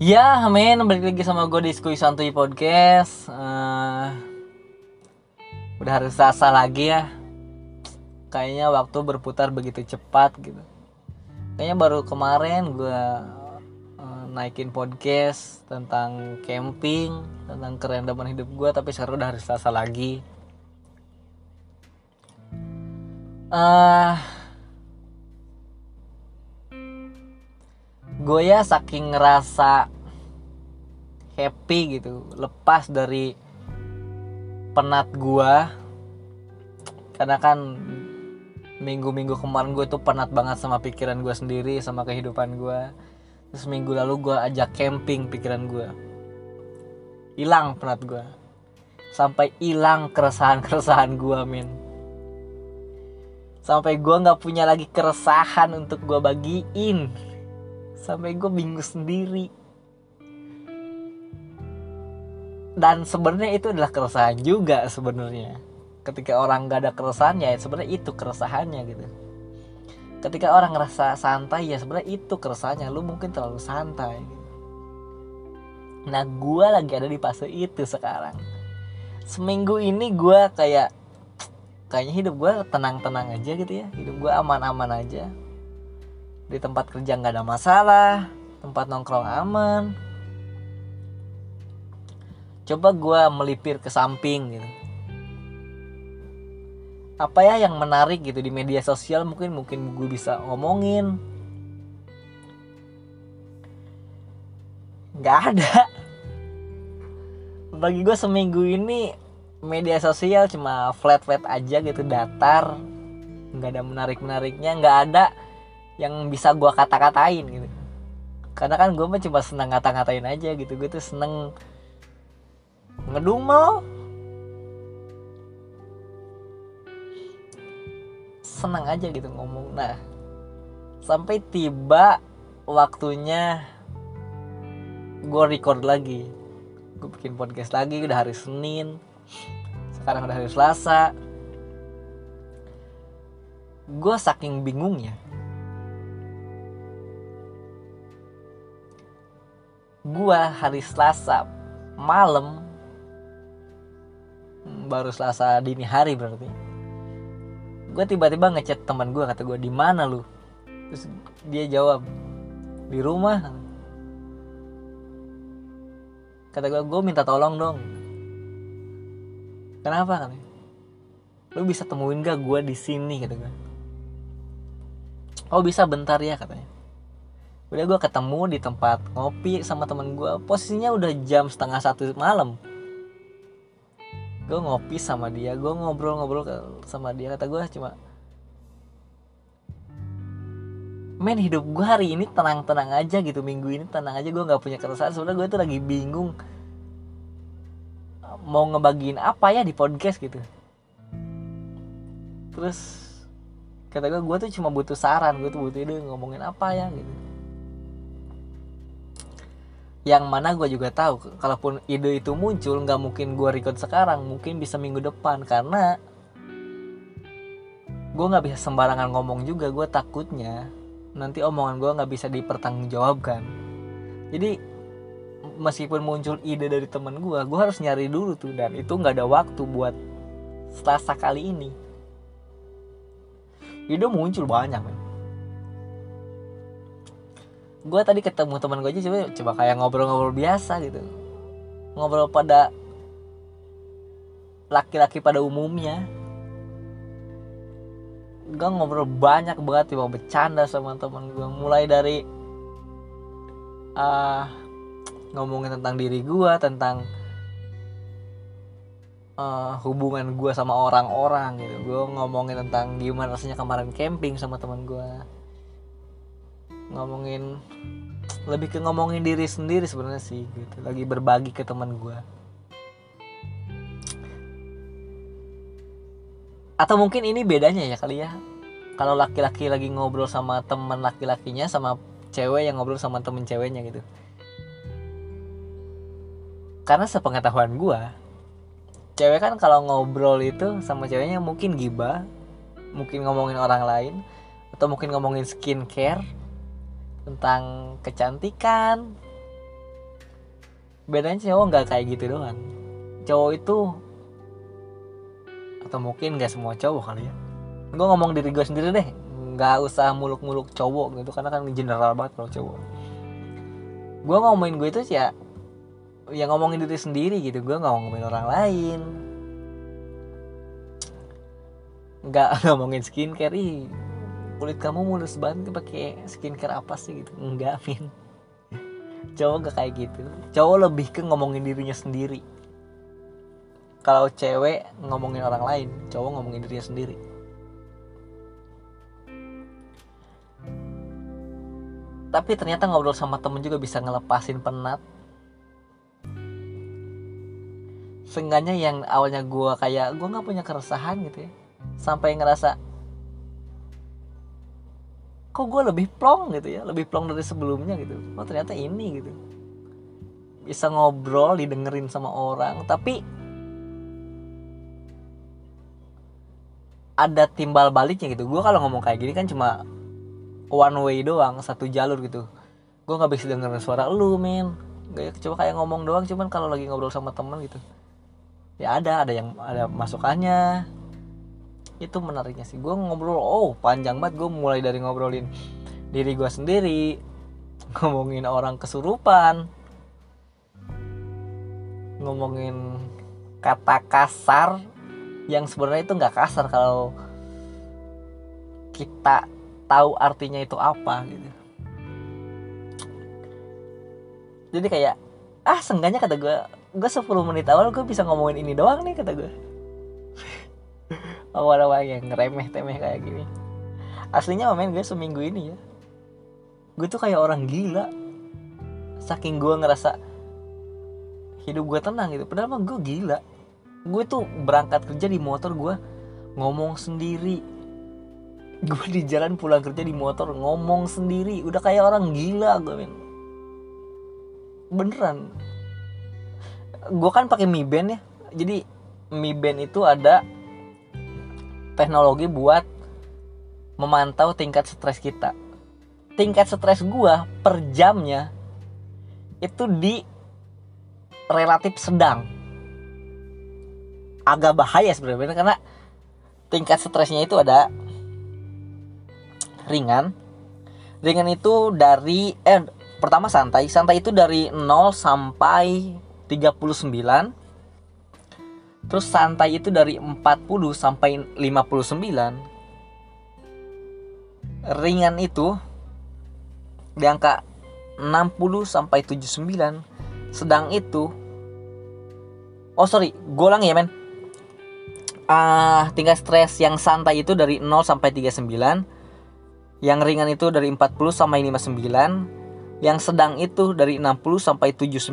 Ya, amin. Balik lagi sama gue di Skui Santuy Podcast. Eh, udah hari Selasa lagi ya. Kayaknya waktu berputar begitu cepat gitu. Kayaknya baru kemarin gue eh, naikin podcast tentang camping, tentang kerendaman hidup gue. Tapi sekarang udah hari Selasa lagi. Eh, gue ya saking ngerasa happy gitu lepas dari penat gue karena kan minggu-minggu kemarin gue tuh penat banget sama pikiran gue sendiri sama kehidupan gue terus minggu lalu gue ajak camping pikiran gue hilang penat gue sampai hilang keresahan-keresahan gue min. Sampai gue nggak punya lagi keresahan untuk gue bagiin sampai gue bingung sendiri. Dan sebenarnya itu adalah keresahan juga sebenarnya. Ketika orang gak ada keresahan ya sebenarnya itu keresahannya gitu. Ketika orang ngerasa santai ya sebenarnya itu keresahannya. Lu mungkin terlalu santai nah gue lagi ada di fase itu sekarang. Seminggu ini gue kayak kayaknya hidup gue tenang-tenang aja gitu ya. Hidup gue aman-aman aja di tempat kerja nggak ada masalah tempat nongkrong aman. Coba gue melipir ke samping gitu. Apa ya yang menarik gitu di media sosial? Mungkin mungkin gue bisa ngomongin nggak ada. Bagi gue seminggu ini media sosial cuma flat flat aja gitu datar. Nggak ada menarik menariknya nggak ada yang bisa gue kata-katain gitu. Karena kan gue mah cuma seneng ngata-ngatain aja gitu gue tuh seneng ngedumel. Seneng aja gitu ngomong. Nah sampai tiba waktunya gue record lagi. Gue bikin podcast lagi udah hari Senin. Sekarang udah hari Selasa. Gue saking bingungnya gua hari Selasa malam. Hmm, baru Selasa dini hari berarti. Gue tiba-tiba ngechat teman gue kata gue di mana lu? Terus dia jawab di rumah. Kata gue gue minta tolong dong. Kenapa? kan lu bisa temuin gak gue di sini? kata gue oh bisa bentar ya katanya udah gue ketemu di tempat ngopi sama temen gue posisinya udah jam setengah satu malam. Gue ngopi sama dia gue ngobrol-ngobrol sama dia. Kata gue cuma men hidup gue hari ini tenang-tenang aja gitu. Minggu ini tenang aja. Gue nggak punya keresahan. Sebenarnya gue tuh lagi bingung mau ngebagiin apa ya di podcast gitu. Terus kata gue gue tuh cuma butuh saran. Gue tuh butuh ide ngomongin apa ya gitu yang mana gue juga tahu kalaupun ide itu muncul nggak mungkin gue record sekarang mungkin bisa minggu depan. Karena gue nggak bisa sembarangan ngomong juga gue takutnya nanti omongan gue nggak bisa dipertanggungjawabkan. Jadi meskipun muncul ide dari temen gue gue harus nyari dulu tuh dan itu nggak ada waktu buat selasa kali ini. Ide muncul banyak man gue tadi ketemu teman gue aja coba coba kayak ngobrol-ngobrol biasa gitu. Ngobrol pada laki-laki pada umumnya. Gue ngobrol banyak banget tiba bercanda sama teman gue mulai dari uh, ngomongin tentang diri gue tentang uh, hubungan gue sama orang-orang gitu. Gue ngomongin tentang gimana rasanya kemarin camping sama teman gue ngomongin lebih ke ngomongin diri sendiri sebenarnya sih gitu. Lagi berbagi ke teman gue atau mungkin ini bedanya ya kali ya? Kalau laki-laki lagi ngobrol sama teman laki-lakinya sama cewek yang ngobrol sama temen ceweknya gitu. Karena sepengetahuan gue cewek kan kalau ngobrol itu sama ceweknya mungkin gibah mungkin ngomongin orang lain atau mungkin ngomongin skincare tentang kecantikan. Bedanya cowok nggak kayak gitu doang. Cowok itu atau mungkin nggak semua cowok kali ya. Gue ngomong diri gue sendiri deh nggak usah muluk-muluk cowok gitu karena kan general banget kalau cowok. Gue ngomongin gue itu ya ya ngomongin diri sendiri gitu gue nggak ngomongin orang lain. Nggak ngomongin skincare ih kulit kamu mulus banget pakai skincare apa sih gitu? Enggak min cowok gak kayak gitu. Cowok lebih ke ngomongin dirinya sendiri. Kalau cewek ngomongin orang lain cowok ngomongin dirinya sendiri. Tapi ternyata ngobrol sama temen juga bisa ngelepasin penat. Seenggaknya yang awalnya gue kayak gue nggak punya keresahan gitu ya. Sampai ngerasa kok gue lebih plong gitu ya lebih plong dari sebelumnya gitu. Oh ternyata ini gitu. Bisa ngobrol didengerin sama orang tapi ada timbal baliknya gitu. Gue kalau ngomong kayak gini kan cuma one way doang satu jalur gitu. Gue nggak bisa dengerin suara lu men. Gak coba kayak ngomong doang cuman kalau lagi ngobrol sama temen gitu. Ya ada ada yang ada masukannya itu menariknya sih. Gue ngobrol oh panjang banget. Gue mulai dari ngobrolin diri gue sendiri ngomongin orang kesurupan ngomongin kata kasar yang sebenarnya itu nggak kasar kalau kita tahu artinya itu apa gitu. Jadi kayak ah sengganya kata gue gue 10 menit awal gue bisa ngomongin ini doang nih kata gue awal-awal yang remeh temeh kayak gini. Aslinya main gue seminggu ini ya gue tuh kayak orang gila. Saking gue ngerasa hidup gue tenang gitu. Padahal mah gue gila. Gue tuh berangkat kerja di motor gue ngomong sendiri. Gue di jalan pulang kerja di motor ngomong sendiri. Udah kayak orang gila gue men. Beneran. Gue kan pakai Mi Band ya. Jadi Mi Band itu ada teknologi buat memantau tingkat stres kita. Tingkat stres gua per jamnya itu di relatif sedang. Agak bahaya sebenarnya karena tingkat stresnya itu ada ringan. Ringan itu dari eh pertama santai. Santai itu dari 0 sampai 39 Terus santai itu dari 40 sampai 59. Ringan itu di angka 60 sampai 79. Sedang itu Oh sorry, golang ya men. Uh, tingkat stres yang santai itu dari 0 sampai 39. Yang ringan itu dari 40 sampai 59 yang sedang itu dari 60 sampai 79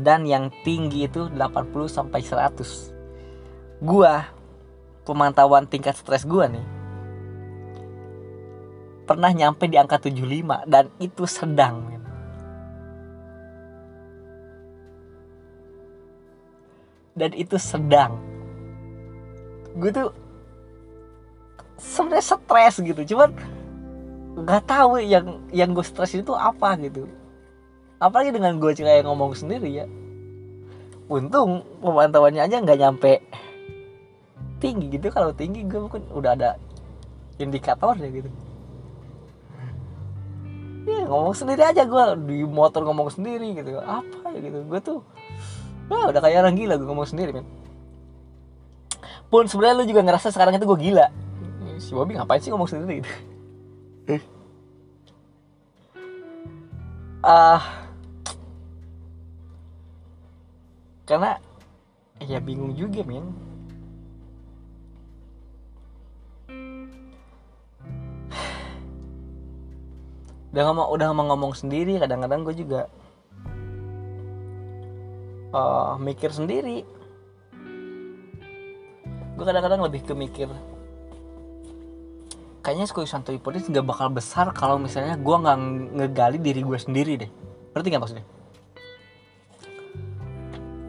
dan yang tinggi itu 80 sampai 100 gua pemantauan tingkat stres gua nih pernah nyampe di angka 75 dan itu sedang men. dan itu sedang. Gue tuh sebenarnya stres gitu cuman nggak tahu yang yang gue stres itu apa gitu. Apalagi dengan gue kayak ngomong sendiri ya. Untung pemantauannya aja nggak nyampe tinggi gitu. Kalau tinggi gue mungkin udah ada indikatornya gitu. Ya ngomong sendiri aja gue di motor ngomong sendiri gitu. Apa ya gitu. Gue tuh wah udah kayak orang gila gue ngomong sendiri men. Pun sebenarnya lu juga ngerasa sekarang itu gue gila. Si Bobby ngapain sih ngomong sendiri gitu? Ah. Uh, karena ya bingung juga men udah ngomong udah ngomong ngomong sendiri kadang-kadang gue juga uh, mikir sendiri. Gue kadang-kadang lebih ke mikir kayaknya Skoy Santo Hipotis gak bakal besar kalau misalnya gue nggak ngegali diri gue sendiri deh. Ngerti gak maksudnya?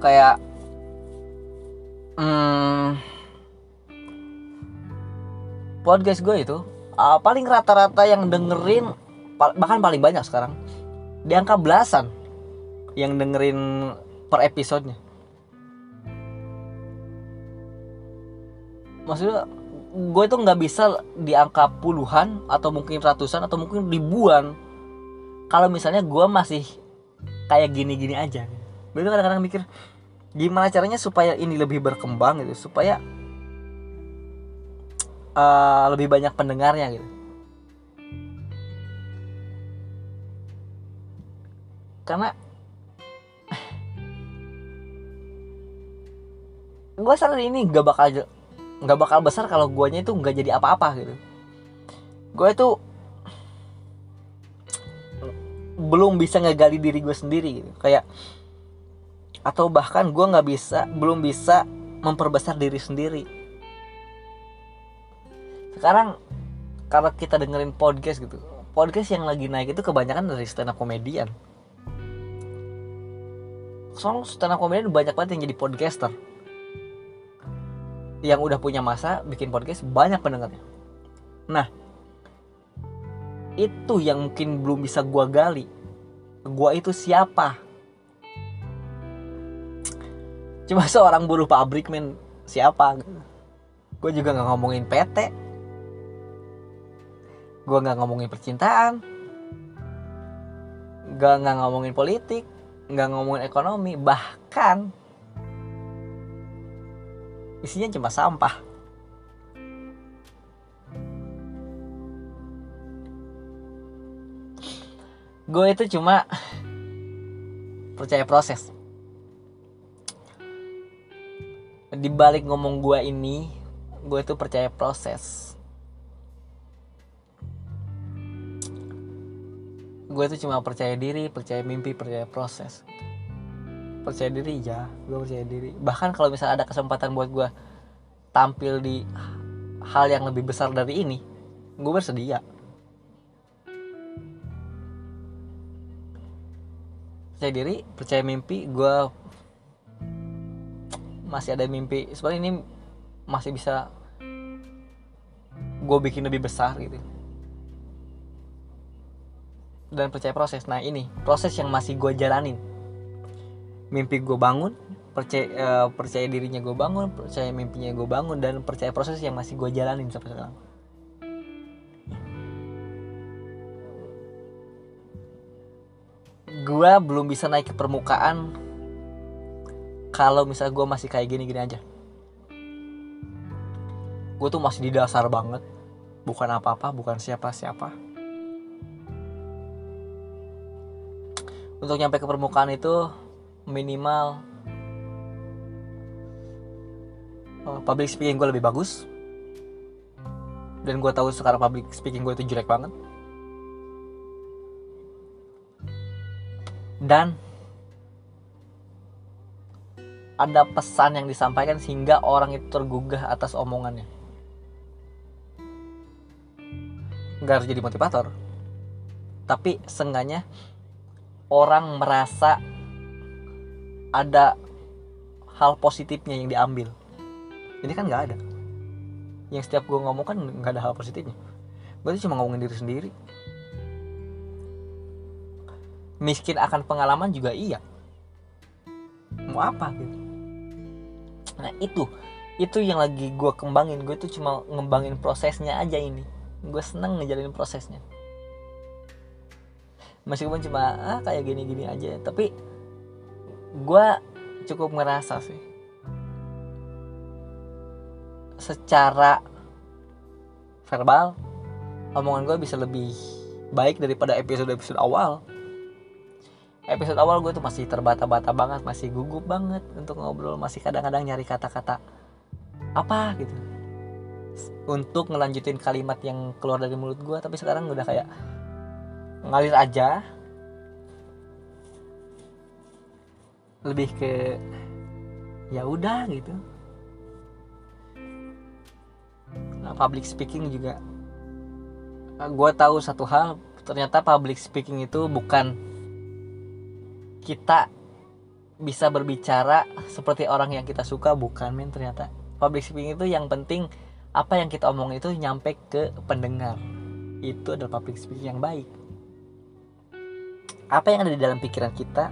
Kayak hmm, podcast gue itu uh, paling rata-rata yang dengerin bahkan paling banyak sekarang. Di angka belasan yang dengerin per episodenya. Maksudnya gue itu nggak bisa di angka puluhan atau mungkin ratusan atau mungkin ribuan kalau misalnya gue masih kayak gini-gini aja. Gue kadang-kadang mikir gimana caranya supaya ini lebih berkembang gitu supaya uh, lebih banyak pendengarnya gitu karena gue sadar ini gak bakal nggak bakal besar kalau guanya itu nggak jadi apa-apa gitu. Gue itu belum bisa ngegali diri gue sendiri gitu. Kayak atau bahkan gue nggak bisa belum bisa memperbesar diri sendiri. Sekarang kalau kita dengerin podcast gitu podcast yang lagi naik itu kebanyakan dari stand up komedian soalnya stand up komedian banyak banget yang jadi podcaster yang udah punya masa bikin podcast banyak pendengarnya. Nah, itu yang mungkin belum bisa gua gali. Gua itu siapa? Cuma seorang buruh pabrik men siapa? Gue juga nggak ngomongin PT. Gue nggak ngomongin percintaan. Gak nggak ngomongin politik, nggak ngomongin ekonomi, bahkan isinya cuma sampah. Gue itu cuma percaya proses. Di balik ngomong gue ini gue itu percaya proses gue itu cuma percaya diri percaya mimpi percaya proses. Percaya diri ya gue percaya diri. Bahkan kalau misalnya ada kesempatan buat gue tampil di hal yang lebih besar dari ini gue bersedia. Percaya diri percaya mimpi gue masih ada mimpi. Sebenarnya ini masih bisa gue bikin lebih besar gitu dan percaya proses. Nah ini proses yang masih gue jalanin. Mimpi gue bangun percaya uh, percaya dirinya gue bangun percaya mimpinya gue bangun dan percaya proses yang masih gue jalanin sampai sekarang. Gue belum bisa naik ke permukaan kalau misalnya gue masih kayak gini-gini aja. Gue tuh masih di dasar banget. Bukan apa-apa bukan siapa-siapa untuk nyampe ke permukaan itu minimal uh, public speaking gue lebih bagus. Dan gue tahu sekarang public speaking gue itu jelek banget. Dan ada pesan yang disampaikan sehingga orang itu tergugah atas omongannya. Nggak harus jadi motivator. Tapi seenggaknya orang merasa ada hal positifnya yang diambil. Ini kan nggak ada. Yang setiap gue ngomong kan nggak ada hal positifnya. Berarti cuma ngomongin diri sendiri. Miskin akan pengalaman juga iya. Mau apa gitu? Nah itu. Itu yang lagi gue kembangin. Gue tuh cuma ngembangin prosesnya aja ini. Gue seneng ngejalanin prosesnya meskipun cuma ah kayak gini-gini aja. Tapi gue cukup ngerasa sih. Secara verbal omongan gue bisa lebih baik daripada episode-episode awal. Episode awal gue tuh masih terbata-bata banget masih gugup banget untuk ngobrol masih kadang-kadang nyari kata-kata apa gitu. Untuk ngelanjutin kalimat yang keluar dari mulut gue tapi sekarang udah kayak ngalir aja. Lebih ke ya udah gitu. Nah, public speaking juga. Nah, gue tahu satu hal ternyata public speaking itu bukan kita bisa berbicara seperti orang yang kita suka bukan men ternyata. Public speaking itu yang penting apa yang kita omong itu nyampe ke pendengar. Itu adalah public speaking yang baik apa yang ada di dalam pikiran kita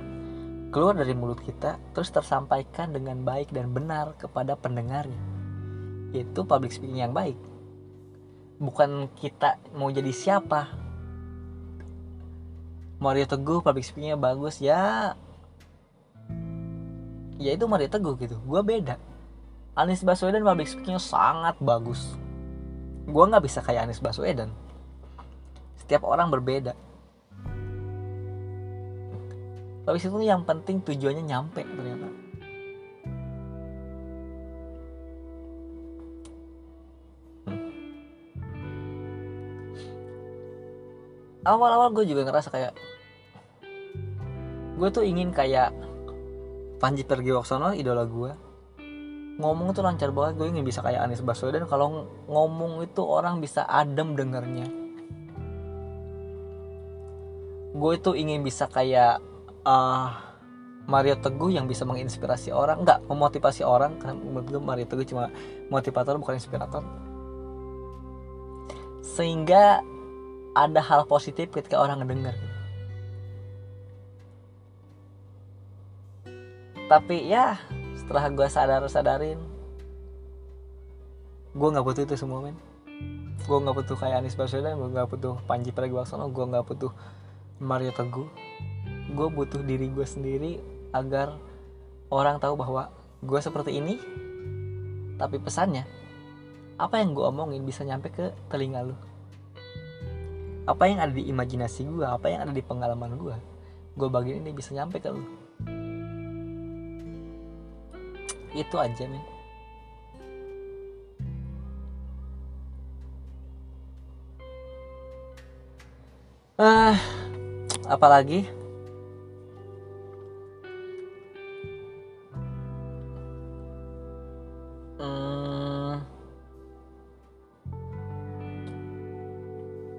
keluar dari mulut kita terus tersampaikan dengan baik dan benar kepada pendengarnya. Itu public speaking yang baik. Bukan kita mau jadi siapa. Mario Teguh public speakingnya bagus. Ya ya itu Mario Teguh gitu. Gue beda. Anies Baswedan public speakingnya sangat bagus. Gue nggak bisa kayak Anies Baswedan. Setiap orang berbeda public speaking yang penting tujuannya nyampe ternyata. Awal-awal gue juga ngerasa kayak gue tuh ingin kayak Panji Pergiwaksono idola gue ngomong tuh lancar banget. Gue ingin bisa kayak Anies Baswedan. Kalau ngomong itu orang bisa adem dengernya. Gue itu ingin bisa kayak uh, Mario Teguh yang bisa menginspirasi orang. Nggak memotivasi orang. Karena gue Mario Teguh cuma motivator bukan inspirator. Sehingga ada hal positif ketika orang gitu. tapi ya setelah gue sadar sadarin gue nggak butuh itu semua men. Gue nggak butuh kayak Anies Baswedan gue nggak butuh Panji Pragiwaksono gue nggak butuh Mario Teguh gue butuh diri gue sendiri agar orang tahu bahwa gue seperti ini tapi pesannya apa yang gue omongin bisa nyampe ke telinga lu. Apa yang ada di imajinasi gue apa yang ada di pengalaman gue gue bagian ini bisa nyampe ke lu. Itu aja men. Ah apalagi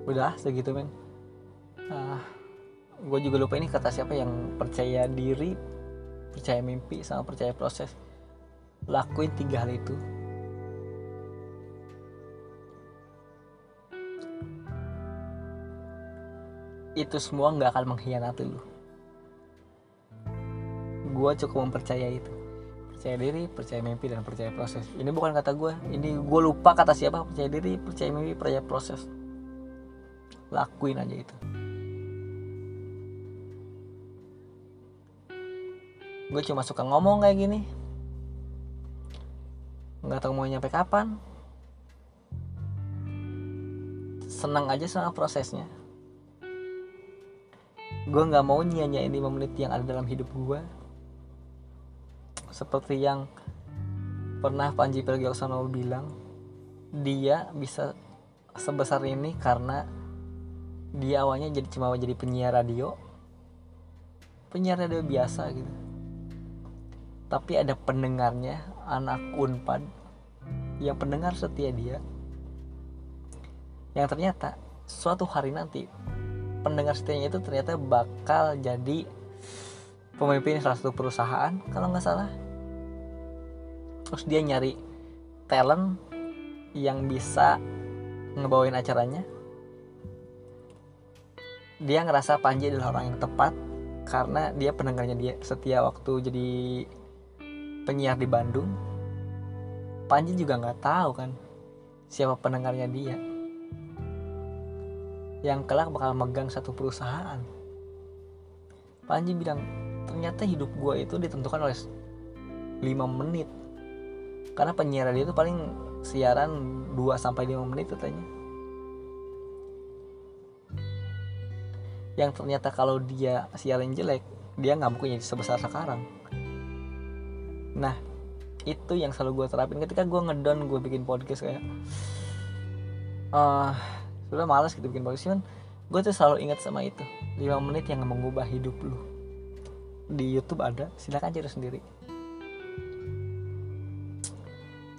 udah segitu men. Uh, gue juga lupa ini kata siapa yang percaya diri percaya mimpi sama percaya proses. Lakuin tiga hal itu. Itu semua nggak akan mengkhianati lu. Gue cukup mempercayai itu. Percaya diri percaya mimpi dan percaya proses. Ini bukan kata gue ini gue lupa kata siapa. Percaya diri percaya mimpi percaya proses lakuin aja itu gue cuma suka ngomong kayak gini. Nggak tahu mau nyampe kapan. Senang aja sama prosesnya. Gue nggak mau nyanyain 5 menit yang ada dalam hidup gue seperti yang pernah Panji Pragiwaksono bilang dia bisa sebesar ini karena dia awalnya jadi cuma jadi penyiar radio. Penyiar radio biasa gitu. Tapi ada pendengarnya anak unpad. Yang pendengar setia dia. Yang ternyata suatu hari nanti pendengar setianya itu ternyata bakal jadi pemimpin salah satu perusahaan kalau nggak salah. Terus dia nyari talent yang bisa ngebawain acaranya dia ngerasa Panji adalah orang yang tepat karena dia pendengarnya dia setia waktu jadi penyiar di Bandung. Panji juga nggak tahu kan siapa pendengarnya dia. Yang kelak bakal megang satu perusahaan. Panji bilang ternyata hidup gue itu ditentukan oleh 5 menit. Karena penyiar dia itu paling siaran 2 sampai 5 menit katanya yang ternyata kalau dia siaran jelek dia nggak mungkin sebesar sekarang. Nah itu yang selalu gue terapin. Ketika gue ngedon gue bikin podcast kayak uh, sudah malas gitu bikin podcast. Cuman gue tuh selalu ingat sama itu. 5 menit yang mengubah hidup lu. Di YouTube ada silakan cari sendiri.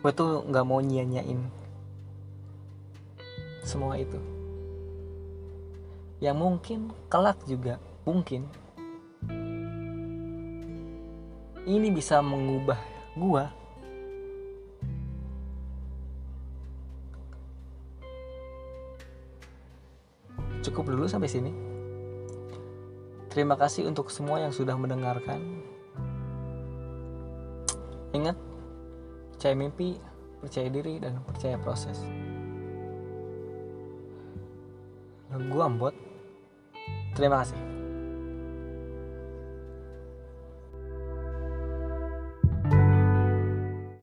Gue tuh nggak mau nyanyain semua itu yang mungkin kelak juga mungkin. Ini bisa mengubah gua. Cukup dulu sampai sini. Terima kasih untuk semua yang sudah mendengarkan. Ingat percaya mimpi percaya diri dan percaya proses. Gue ambot terima kasih